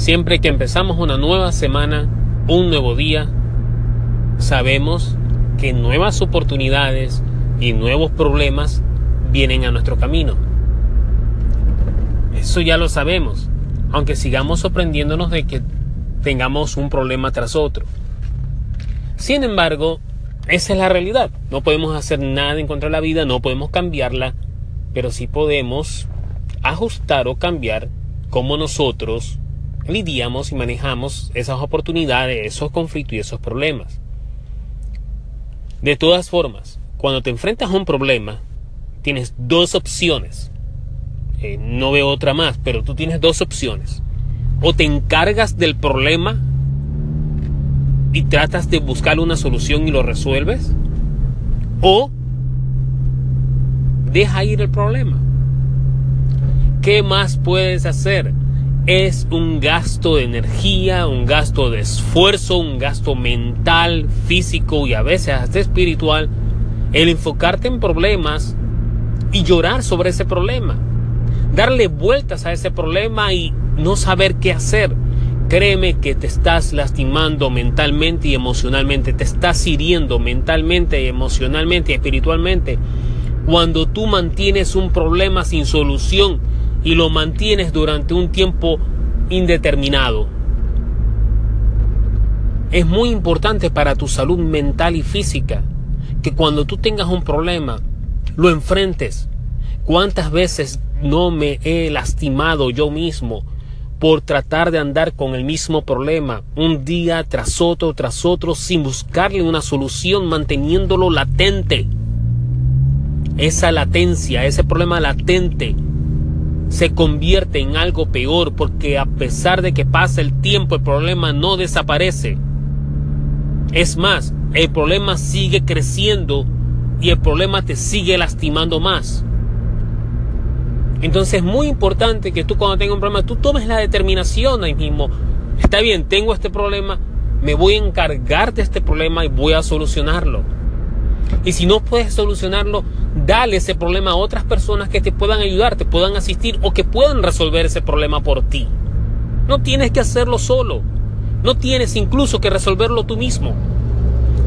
Siempre que empezamos una nueva semana, un nuevo día, sabemos que nuevas oportunidades y nuevos problemas vienen a nuestro camino. Eso ya lo sabemos, aunque sigamos sorprendiéndonos de que tengamos un problema tras otro. Sin embargo, esa es la realidad. No podemos hacer nada en contra de la vida, no podemos cambiarla, pero sí podemos ajustar o cambiar cómo nosotros lidiamos y manejamos esas oportunidades, esos conflictos y esos problemas. De todas formas, cuando te enfrentas a un problema, tienes dos opciones. Eh, no veo otra más, pero tú tienes dos opciones. O te encargas del problema y tratas de buscar una solución y lo resuelves. O deja ir el problema. ¿Qué más puedes hacer? Es un gasto de energía, un gasto de esfuerzo, un gasto mental, físico y a veces hasta espiritual el enfocarte en problemas y llorar sobre ese problema. Darle vueltas a ese problema y no saber qué hacer. Créeme que te estás lastimando mentalmente y emocionalmente, te estás hiriendo mentalmente emocionalmente y espiritualmente. Cuando tú mantienes un problema sin solución y lo mantienes durante un tiempo indeterminado. Es muy importante para tu salud mental y física que cuando tú tengas un problema, lo enfrentes. ¿Cuántas veces no me he lastimado yo mismo por tratar de andar con el mismo problema un día tras otro, tras otro, sin buscarle una solución, manteniéndolo latente? Esa latencia, ese problema latente, se convierte en algo peor porque a pesar de que pasa el tiempo, el problema no desaparece. Es más, el problema sigue creciendo y el problema te sigue lastimando más. Entonces es muy importante que tú cuando tengas un problema, tú tomes la determinación ahí mismo. Está bien, tengo este problema, me voy a encargar de este problema y voy a solucionarlo. Y si no puedes solucionarlo, dale ese problema a otras personas que te puedan ayudar, te puedan asistir o que puedan resolver ese problema por ti. No tienes que hacerlo solo. No tienes incluso que resolverlo tú mismo.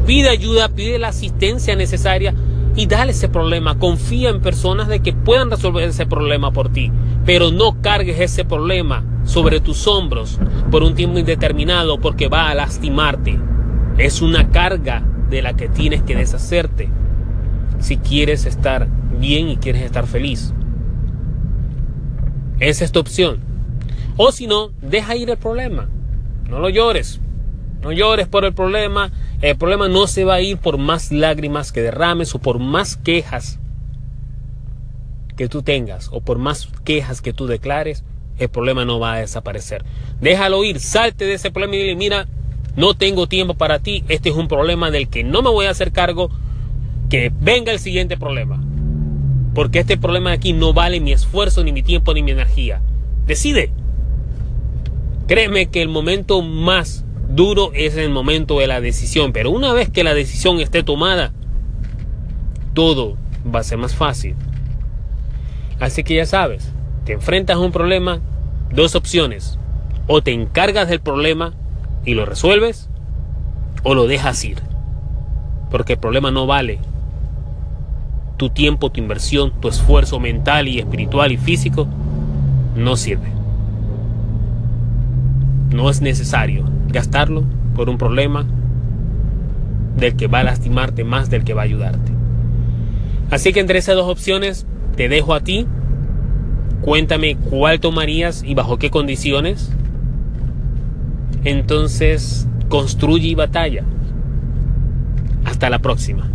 Pide ayuda, pide la asistencia necesaria y dale ese problema. Confía en personas de que puedan resolver ese problema por ti. Pero no cargues ese problema sobre tus hombros por un tiempo indeterminado porque va a lastimarte. Es una carga de la que tienes que deshacerte si quieres estar bien y quieres estar feliz. Esa es tu opción. O si no, deja ir el problema. No lo llores. No llores por el problema. El problema no se va a ir por más lágrimas que derrames o por más quejas que tú tengas o por más quejas que tú declares. El problema no va a desaparecer. Déjalo ir, salte de ese problema y dile, mira, no tengo tiempo para ti. Este es un problema del que no me voy a hacer cargo. Que venga el siguiente problema. Porque este problema de aquí no vale mi esfuerzo, ni mi tiempo, ni mi energía. Decide. Créeme que el momento más duro es el momento de la decisión, pero una vez que la decisión esté tomada, todo va a ser más fácil. Así que ya sabes, te enfrentas a un problema, dos opciones. O te encargas del problema y lo resuelves, o lo dejas ir. Porque el problema no vale tu tiempo, tu inversión, tu esfuerzo mental y espiritual y físico, no sirve. No es necesario gastarlo por un problema del que va a lastimarte más del que va a ayudarte. Así que entre esas dos opciones te dejo a ti. Cuéntame cuál tomarías y bajo qué condiciones. Entonces, construye y batalla. Hasta la próxima.